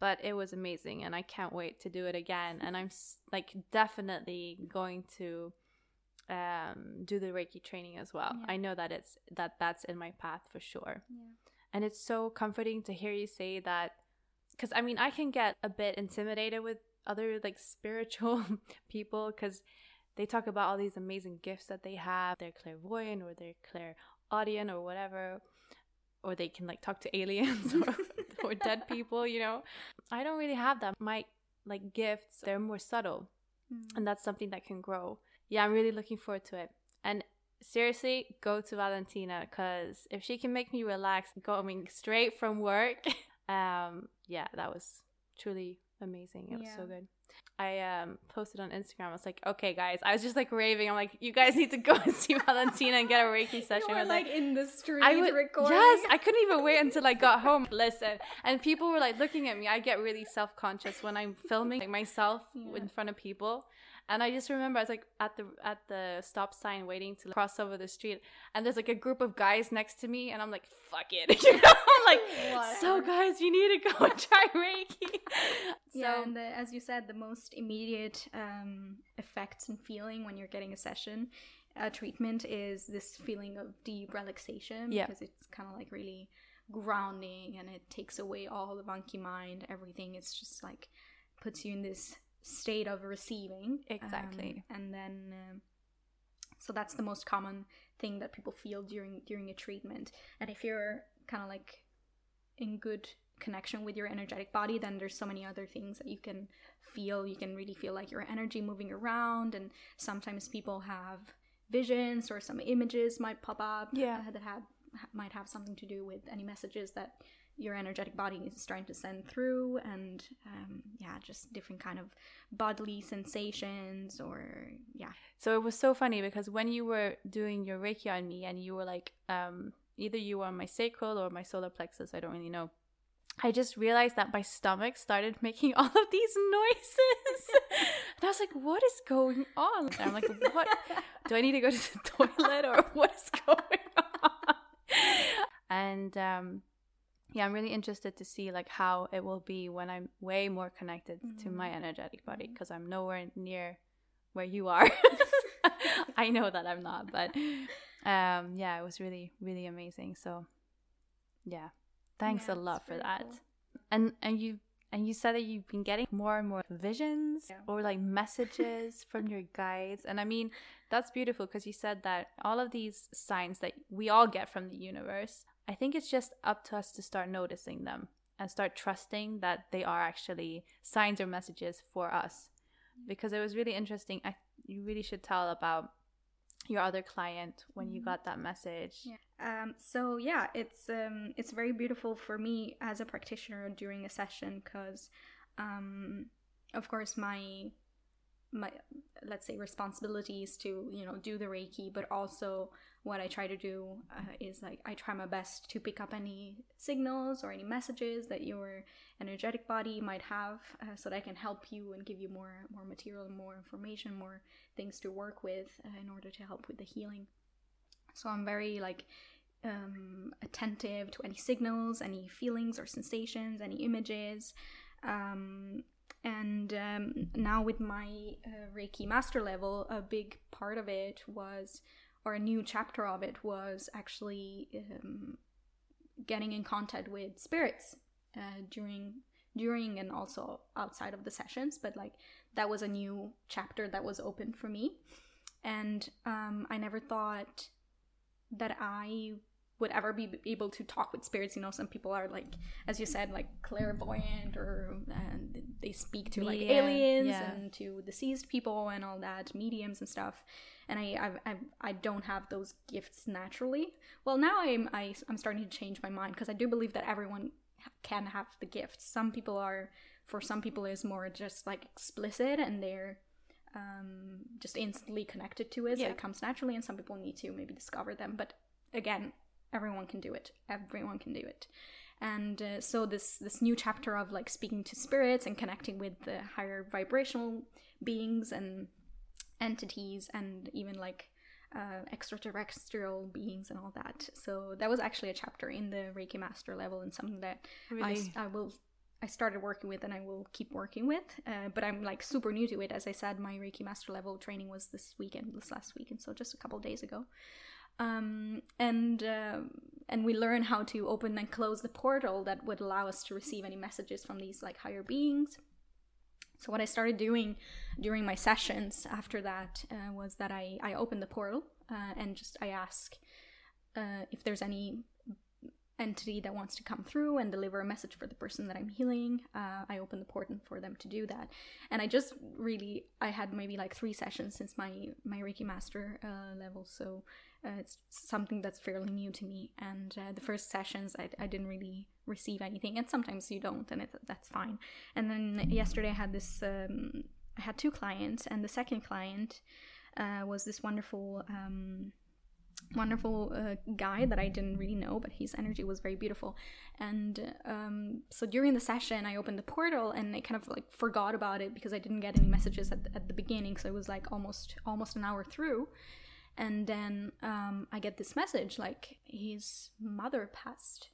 but it was amazing and i can't wait to do it again and i'm like definitely going to um do the reiki training as well Yeah. i know that it's that that's in my path for sure Yeah. and it's so comforting to hear you say that because i mean i can get a bit intimidated with other like spiritual people because they talk about all these amazing gifts that they have they're clairvoyant or they're clairaudient or whatever or they can like talk to aliens or, or dead people you know i don't really have that my like gifts they're more subtle Mm. and that's something that can grow yeah i'm really looking forward to it and seriously go to valentina because if she can make me relax going straight from work um yeah that was truly amazing it was so good i um posted on instagram i was like okay guys i was just like raving i'm like you guys need to go and see valentina and get a reiki session You were her." like in the street I would, recording. yes, I couldn't even wait until I got home. Listen, and people were like looking at me. I get really self conscious when I'm filming like, myself Yeah. in front of people, and I just remember I was like at the at the stop sign waiting to cross over the street, and there's like a group of guys next to me, and I'm like, fuck it, you know, I'm like, so guys, you need to go and try Reiki. yeah, so and the, as you said, the most immediate um, effects and feeling when you're getting a session, a treatment, is this feeling of deep relaxation Yeah. because it's kind of like really grounding and it takes away all the monkey mind, everything. It's just like puts you in this state of receiving. Exactly. Um, and then, um so that's the most common thing that people feel during during a treatment. And if you're kind of like in good connection with your energetic body, then there's so many other things that you can feel. You can really feel like your energy moving around, and sometimes people have visions or some images might pop up Yeah. uh, that have might have something to do with any messages that your energetic body is trying to send through and um, yeah just different kind of bodily sensations or yeah So it was so funny because when you were doing your Reiki on me and you were like, um, either you were on my sacral or my solar plexus, I don't really know. I just realized that my stomach started making all of these noises. and I was like, what is going on? And I'm like, what? Do I need to go to the toilet or what is going on? And um, yeah, I'm really interested to see like how it will be when I'm way more connected to my energetic body because I'm nowhere near where you are. I know that I'm not, but um, yeah, it was really, really amazing. So, yeah, thanks Yeah, a lot for that. cool. And and you and you said that you've been getting more and more visions Yeah. or like messages from your guides, and I mean that's beautiful because you said that all of these signs that we all get from the universe. I think it's just up to us to start noticing them and start trusting that they are actually signs or messages for us because it was really interesting. I you really should tell about your other client when you Mhm. got that message. Yeah. Um, so yeah, it's um, it's very beautiful for me as a practitioner during a session because, um, of course, my my let's say responsibility is to you know do the reiki but also what i try to do uh, is like i try my best to pick up any signals or any messages that your energetic body might have uh, so that i can help you and give you more more material more information more things to work with uh, in order to help with the healing. So i'm very like um, attentive to any signals any feelings or sensations any images. Um, and um, now with my uh, reiki master level a big part of it was or a new chapter of it was actually um, getting in contact with spirits uh, during during and also outside of the sessions but like that was a new chapter that was open for me. And um, i never thought that i would ever be able to talk with spirits you know some people are like as you said like clairvoyant or and they speak to like Medium, aliens yeah. and to deceased people and all that mediums and stuff and I, I've, I don't have those gifts naturally. Well, now I'm I, I'm starting to change my mind because I do believe that everyone can have the gifts. Some people are, for some people, is more just like explicit and they're um, just instantly connected to it. So it comes naturally, and some people need to maybe discover them. But again, everyone can do it. Everyone can do it. And uh, so this this new chapter of like speaking to spirits and connecting with the higher vibrational beings and entities and even like uh, extraterrestrial beings and all that. So that was actually a chapter in the Reiki Master level and something that I, Really? I will I started working with and I will keep working with. Uh, but I'm like super new to it. As I said, my Reiki Master level training was this weekend, this last weekend, so just a couple days ago. Um, and um and we learn how to open and close the portal that would allow us to receive any messages from these like higher beings. So what I started doing during my sessions after that uh, was that I, I opened the portal uh, and just I ask uh, if there's any entity that wants to come through and deliver a message for the person that I'm healing. Uh, I open the portal for them to do that, and I just really I had maybe like three sessions since my my Reiki master uh, level, so uh, it's something that's fairly new to me. And uh, the first sessions I, I didn't really receive anything, and sometimes you don't, and it, that's fine. And then yesterday I had this um, I had two clients, and the second client uh, was this wonderful. Um, wonderful uh, guy that I didn't really know, but his energy was very beautiful. And um, so during the session, I opened the portal and I kind of like forgot about it because I didn't get any messages at, at the beginning. So it was like almost almost an hour through, and then um, I get this message like his mother passed,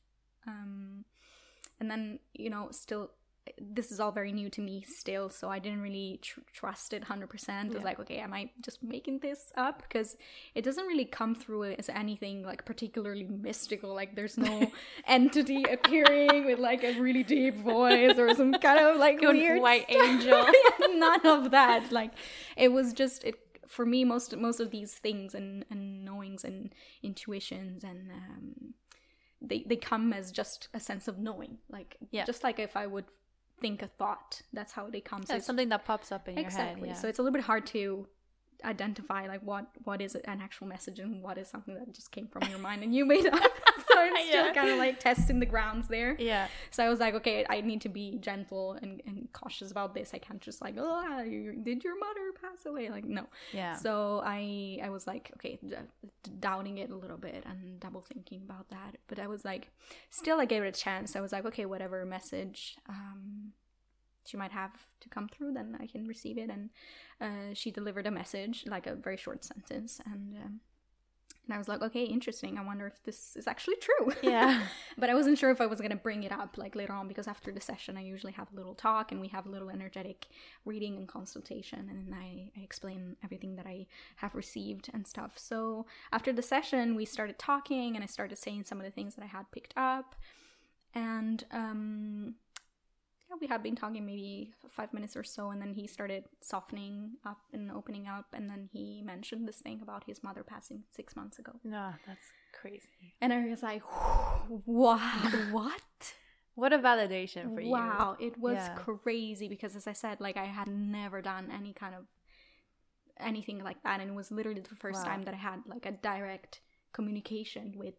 um, and then you know still. This is all very new to me still, so I didn't really tr- trust it 100%. I was like, okay, am I just making this up? Because it doesn't really come through as anything like particularly mystical. Like there's no entity appearing with like a really deep voice or some kind of like Good weird white stuff. angel. None of that. Like it was just it for me. Most most of these things and and knowings and intuitions and um, they they come as just a sense of knowing. Like Yeah. just like if I would think a thought, that's how they come. So So it's something that pops up in exactly your head. so it's a little bit hard to identify like what what is an actual message and what is something that just came from your mind and you made up so i'm still Yeah. kind of like testing the grounds there. Yeah. so i was like okay i need to be gentle and, and cautious about this. I can't just like oh you, did your mother pass away? Like no. Yeah. so i i was like okay d- doubting it a little bit and double thinking about that. But i was like still i gave it a chance. I was like okay whatever message um she might have to come through then i can receive it. And uh, she delivered a message like a very short sentence and um, And I was like, okay, interesting. I wonder if this is actually true. Yeah. but I wasn't sure if I was going to bring it up like later on because after the session, I usually have a little talk and we have a little energetic reading and consultation. And then I, I explain everything that I have received and stuff. So after the session, we started talking and I started saying some of the things that I had picked up. And um, we had been talking maybe five minutes or so, and then he started softening up and opening up, and then he mentioned this thing about his mother passing six months ago. No, that's crazy. And I was like, wow, what? What a validation for you. Wow, it was Yeah. crazy because, as I said, like I had never done any kind of anything like that, and it was literally the first Wow. time that I had like a direct communication with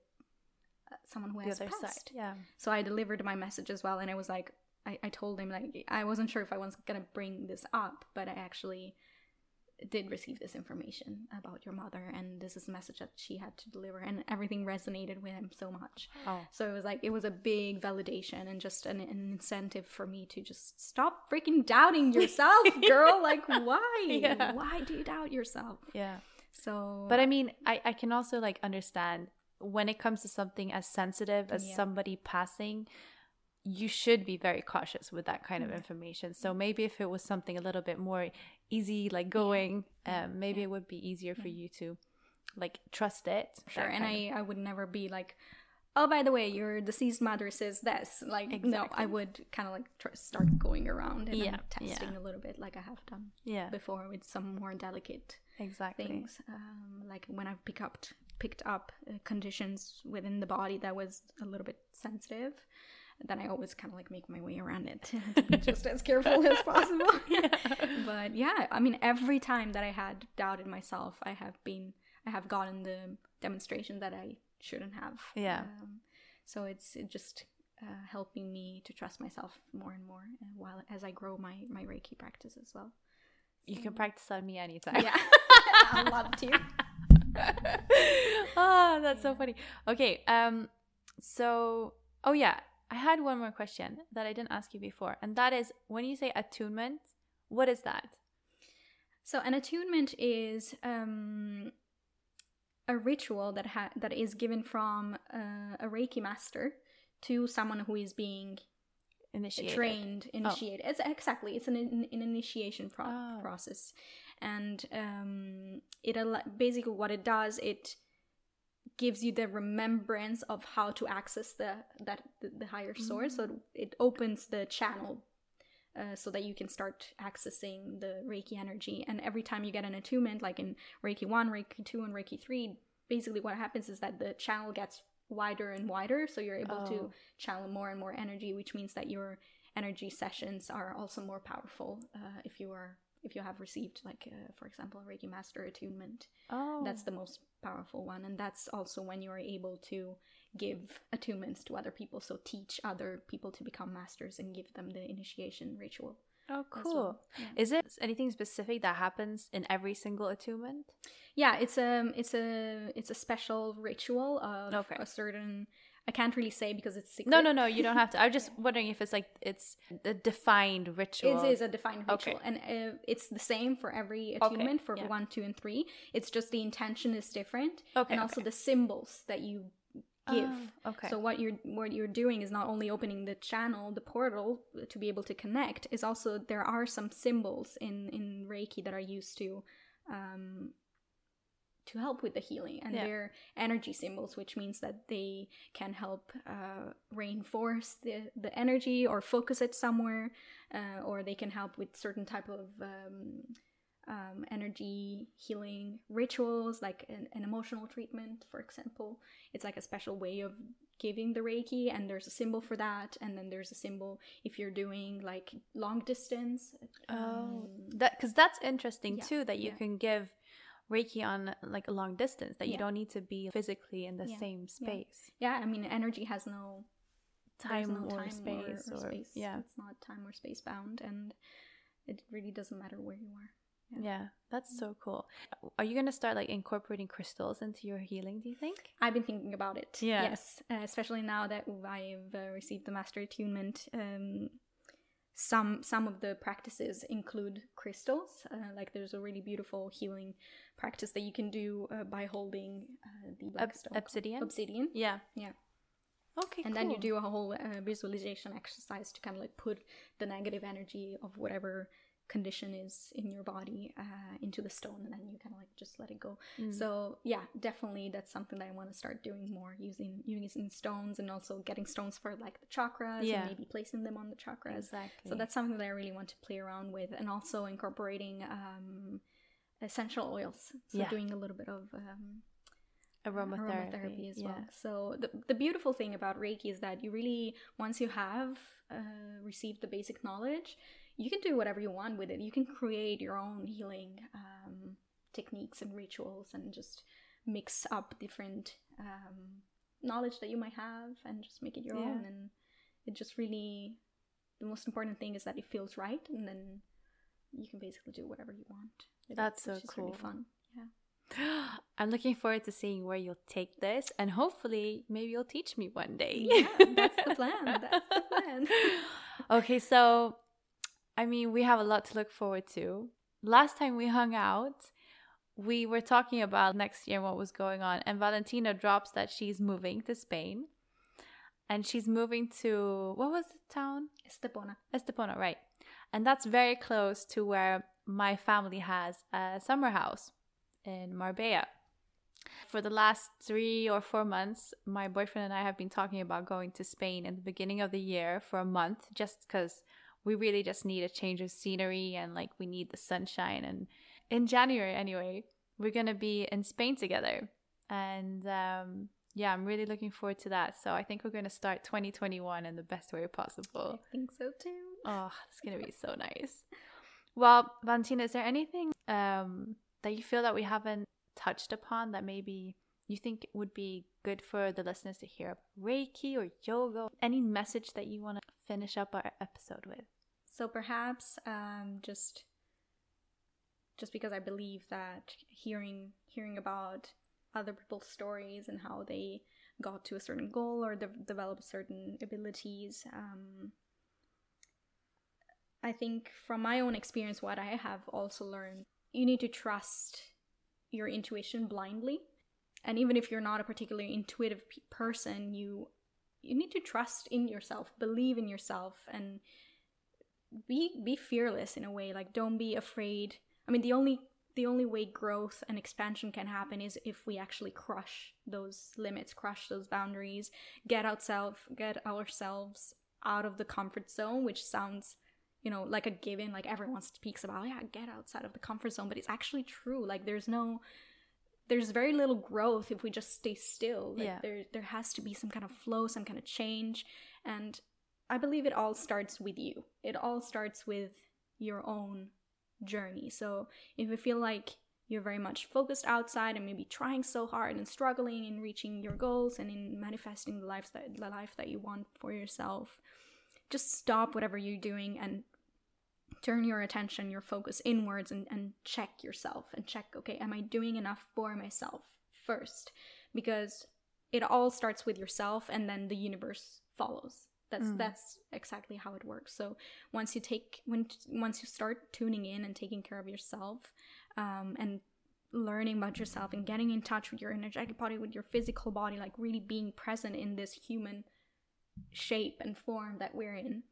uh, someone who The has other passed. side. Yeah. So I delivered my message as well, and I was like, I, I told him like I wasn't sure if I was gonna bring this up, but I actually did receive this information about your mother, and this is a message that she had to deliver, and everything resonated with him so much. Oh. So it was like it was a big validation and just an, an incentive for me to just stop freaking doubting yourself, girl. Like why? Yeah. Why do you doubt yourself? Yeah. So But I mean, I, I can also like understand when it comes to something as sensitive as Yeah. somebody passing, you should be very cautious with that kind of information. So maybe if it was something a little bit more easy, like going, um, maybe it would be easier for you to like trust it. sure and i i would never be like oh by the way your deceased mother says this like no i would kind of like tr- start going around and Yeah, testing yeah. a little bit like i have done yeah, before with some more delicate exactly. things um, like when i've picked up picked up uh, conditions within the body that was a little bit sensitive then i always kind of like make my way around it just as careful as possible. But yeah i mean every time that i had doubted myself i have been i have gotten the demonstration that i shouldn't have. Yeah. um, so it's it just uh, helping me to trust myself more and more uh, while as i grow my my reiki practice as well. You can practice on me anytime. yeah. I love to. Oh, that's so funny. Okay, um, so oh yeah, I had one more question that I didn't ask you before, and that is when you say attunement, what is that? So an attunement is um, a ritual that ha- that is given from uh, a Reiki master to someone who is being Initiated. Oh. trained, initiated. It's exactly it's an, an initiation pro- Oh. process, and um, it al- basically what it does it gives you the remembrance of how to access the that the, the higher source. So it, it opens the channel uh, so that you can start accessing the Reiki energy. And every time you get an attunement, like in Reiki 1, Reiki 2, and Reiki 3, basically what happens is that the channel gets wider and wider. So you're able Oh. to channel more and more energy, which means that your energy sessions are also more powerful uh, if you are. If you have received, like, uh, for example, a Reiki Master attunement, Oh, that's the most powerful one. And that's also when you are able to give attunements to other people. So teach other people to become masters and give them the initiation ritual. oh cool. well. Yeah. Is it anything specific that happens in every single attunement? Yeah, it's a it's a it's a special ritual of Okay. a certain. I can't really say because it's secret. No, no, no. You don't have to. I'm just wondering if it's like it's a defined ritual. It is a defined Okay. ritual, and uh, it's the same for every attunement for yeah. one, two, and three. It's just the intention is different, Okay, and also okay. the symbols that you give. Oh, okay. So what you're what you're doing is not only opening the channel, the portal to be able to connect. Is also there are some symbols in in Reiki that are used to. Um, to help with the healing and Yeah. they're energy symbols which means that they can help uh, reinforce the, the energy or focus it somewhere uh, or they can help with certain type of um, um, energy healing rituals like an, an emotional treatment for example it's like a special way of giving the reiki and there's a symbol for that and then there's a symbol if you're doing like long distance Oh, um, that because that's interesting yeah, too. That you yeah. can give Reiki on like a long distance. That you don't need to be physically in the Yeah, same space, yeah i mean energy has no time, no or time space, or, space. yeah, it's not time or space bound, and it really doesn't matter where you are. yeah, Yeah. That's so cool. Are you gonna start like incorporating crystals into your healing? Do you think? I've been thinking about it. Yeah. Yes, uh, especially now that I've uh, received the master attunement. Um, some some of the practices include crystals. Uh, like there's a really beautiful healing practice that you can do uh, by holding uh, the Ob- obsidian? Obsidian. Yeah. Yeah. Okay. and then you do a whole uh, visualization exercise to kind of like put the negative energy of whatever condition is in your body uh, into the stone and then you kind of like just let it go Mm. so yeah definitely that's something that i want to start doing more using using stones and also getting stones for like the chakras Yeah. and maybe placing them on the chakras Exactly. so that's something that i really want to play around with and also incorporating um essential oils so Yeah. doing a little bit of um aromatherapy, aromatherapy as yeah. well. So the the beautiful thing about Reiki is that you really once you have uh, received the basic knowledge, you can do whatever you want with it. You can create your own healing um, techniques and rituals, and just mix up different um, knowledge that you might have, and just make it your Yeah. own. And it just really the most important thing is that it feels right, and then you can basically do whatever you want. with it, That's so is really cool. fun. Yeah. I'm looking forward to seeing where you'll take this, and hopefully, maybe you'll teach me one day. Yeah, that's the plan. That's the plan. okay, so I mean, we have a lot to look forward to. Last time we hung out, we were talking about next year and what was going on, and Valentina drops that she's moving to Spain, and she's moving to what was the town? Estepona. Estepona, right? And that's very close to where my family has a summer house in Marbella. For the last three or four months, my boyfriend and I have been talking about going to Spain in the beginning of the year for a month just because we really just need a change of scenery and like we need the sunshine. And in January, anyway, we're going to be in Spain together. And um, yeah, I'm really looking forward to that. So I think we're going to start 2021 in the best way possible. I think so too. Oh, it's gonna be so nice. Well, Valentina, is there anything um, that you feel that we haven't touched upon that maybe you think would be good for the listeners to hear? Reiki or yoga? Any message that you want to finish up our episode with? So perhaps um, just just because I believe that hearing hearing about other people's stories and how they got to a certain goal or de- developed certain abilities. Um, I think from my own experience, what I have also learned, you need to trust your intuition blindly. And even if you're not a particularly intuitive pe- person, you you need to trust in yourself, believe in yourself, and be be fearless in a way. Like don't be afraid. I mean, the only the only way growth and expansion can happen is if we actually crush those limits, crush those boundaries, get ourselves get ourselves out of the comfort zone, which sounds you know like a given like everyone speaks about yeah get outside of the comfort zone but it's actually true like there's no there's very little growth if we just stay still like Yeah. there there has to be some kind of flow some kind of change and i believe it all starts with you. It all starts with your own journey. So if you feel like you're very much focused outside and maybe trying so hard and struggling in reaching your goals and in manifesting the life that the life that you want for yourself just stop whatever you're doing and turn your attention your focus inwards and, and check yourself and check okay am i doing enough for myself first? Because it all starts with yourself and then the universe follows that's Mm. that's exactly how it works so once you take when once you start tuning in and taking care of yourself um, and learning about yourself and getting in touch with your energetic body with your physical body like really being present in this human shape and form that we're in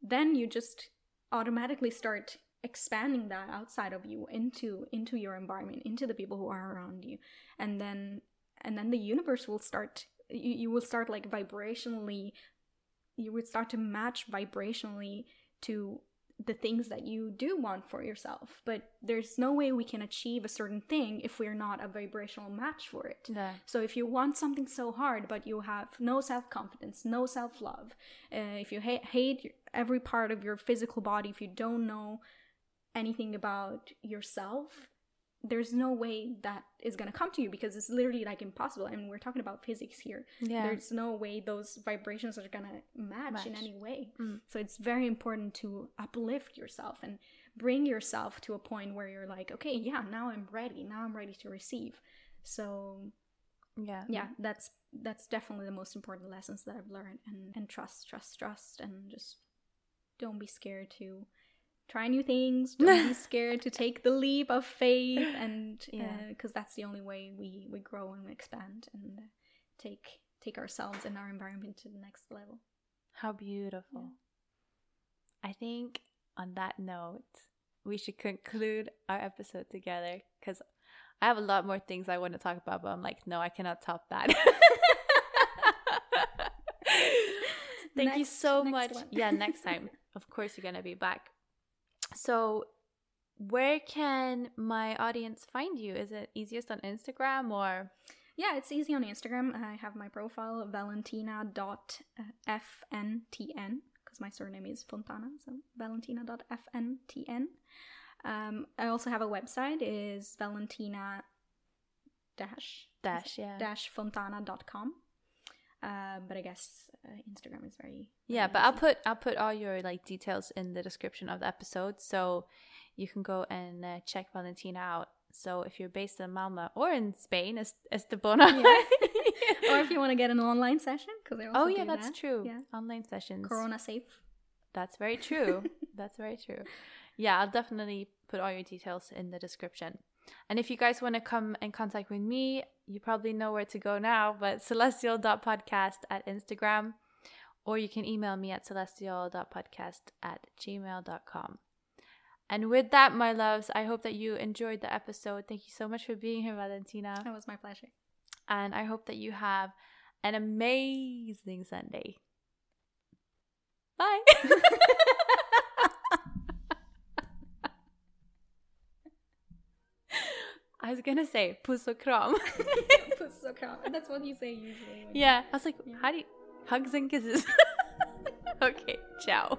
then you just automatically start expanding that outside of you into into your environment into the people who are around you and then and then the universe will start you, you will start like vibrationally you would start to match vibrationally to the things that you do want for yourself but there's no way we can achieve a certain thing if we're not a vibrational match for it Yeah. so if you want something so hard, but you have no self confidence, no self love, uh, if you ha- hate every part of your physical body, if you don't know anything about yourself, there's no way that is gonna come to you because it's literally like impossible. And we're talking about physics here. Yeah. There's no way those vibrations are gonna match, in any way. Mm. So it's very important to uplift yourself and bring yourself to a point where you're like, okay, yeah, now I'm ready. Now I'm ready to receive. So yeah. yeah that's that's definitely the most important lessons that i've learned and and trust trust trust and just don't be scared to try new things. Don't be scared to take the leap of faith, and because Yeah. uh, that's the only way we we grow and we expand and uh, take take ourselves and our environment to the next level. How beautiful. I think on that note, we should conclude our episode together because I have a lot more things I want to talk about, but I'm like, no, I cannot top that. Thank you so much. one. Yeah, next time. Of course, you're going to be back. So, where can my audience find you? Is it easiest on Instagram or? Yeah, it's easy on Instagram. I have my profile valentina.fntn because my surname is Fontana, so valentina.fntn. Um, I also have a website is valentina dash Dash, yeah. dash fontana.com. Uh, but I guess uh, Instagram is very Yeah, very but I'll put I'll put all your like details in the description of the episode, so you can go and uh, check Valentina out. So if you're based in Malmo or in Spain, es- Estepona. Yeah. or if you want to get an online session because oh yeah, that's true. Yeah, Online sessions. Corona safe. That's very true. That's very true. Yeah, I'll definitely put all your details in the description. And if you guys want to come in contact with me, you probably know where to go now, but celestial.podcast at Instagram, or you can email me at celestial.podcast at gmail.com. And with that, my loves, I hope that you enjoyed the episode. Thank you so much for being here, Valentina. It was my pleasure. And I hope that you have an amazing Sunday. Bye. I was gonna say puss och kram. Puss och kram. That's what you say usually. yeah, I was like, Yeah. how do you hugs and kisses? okay, ciao.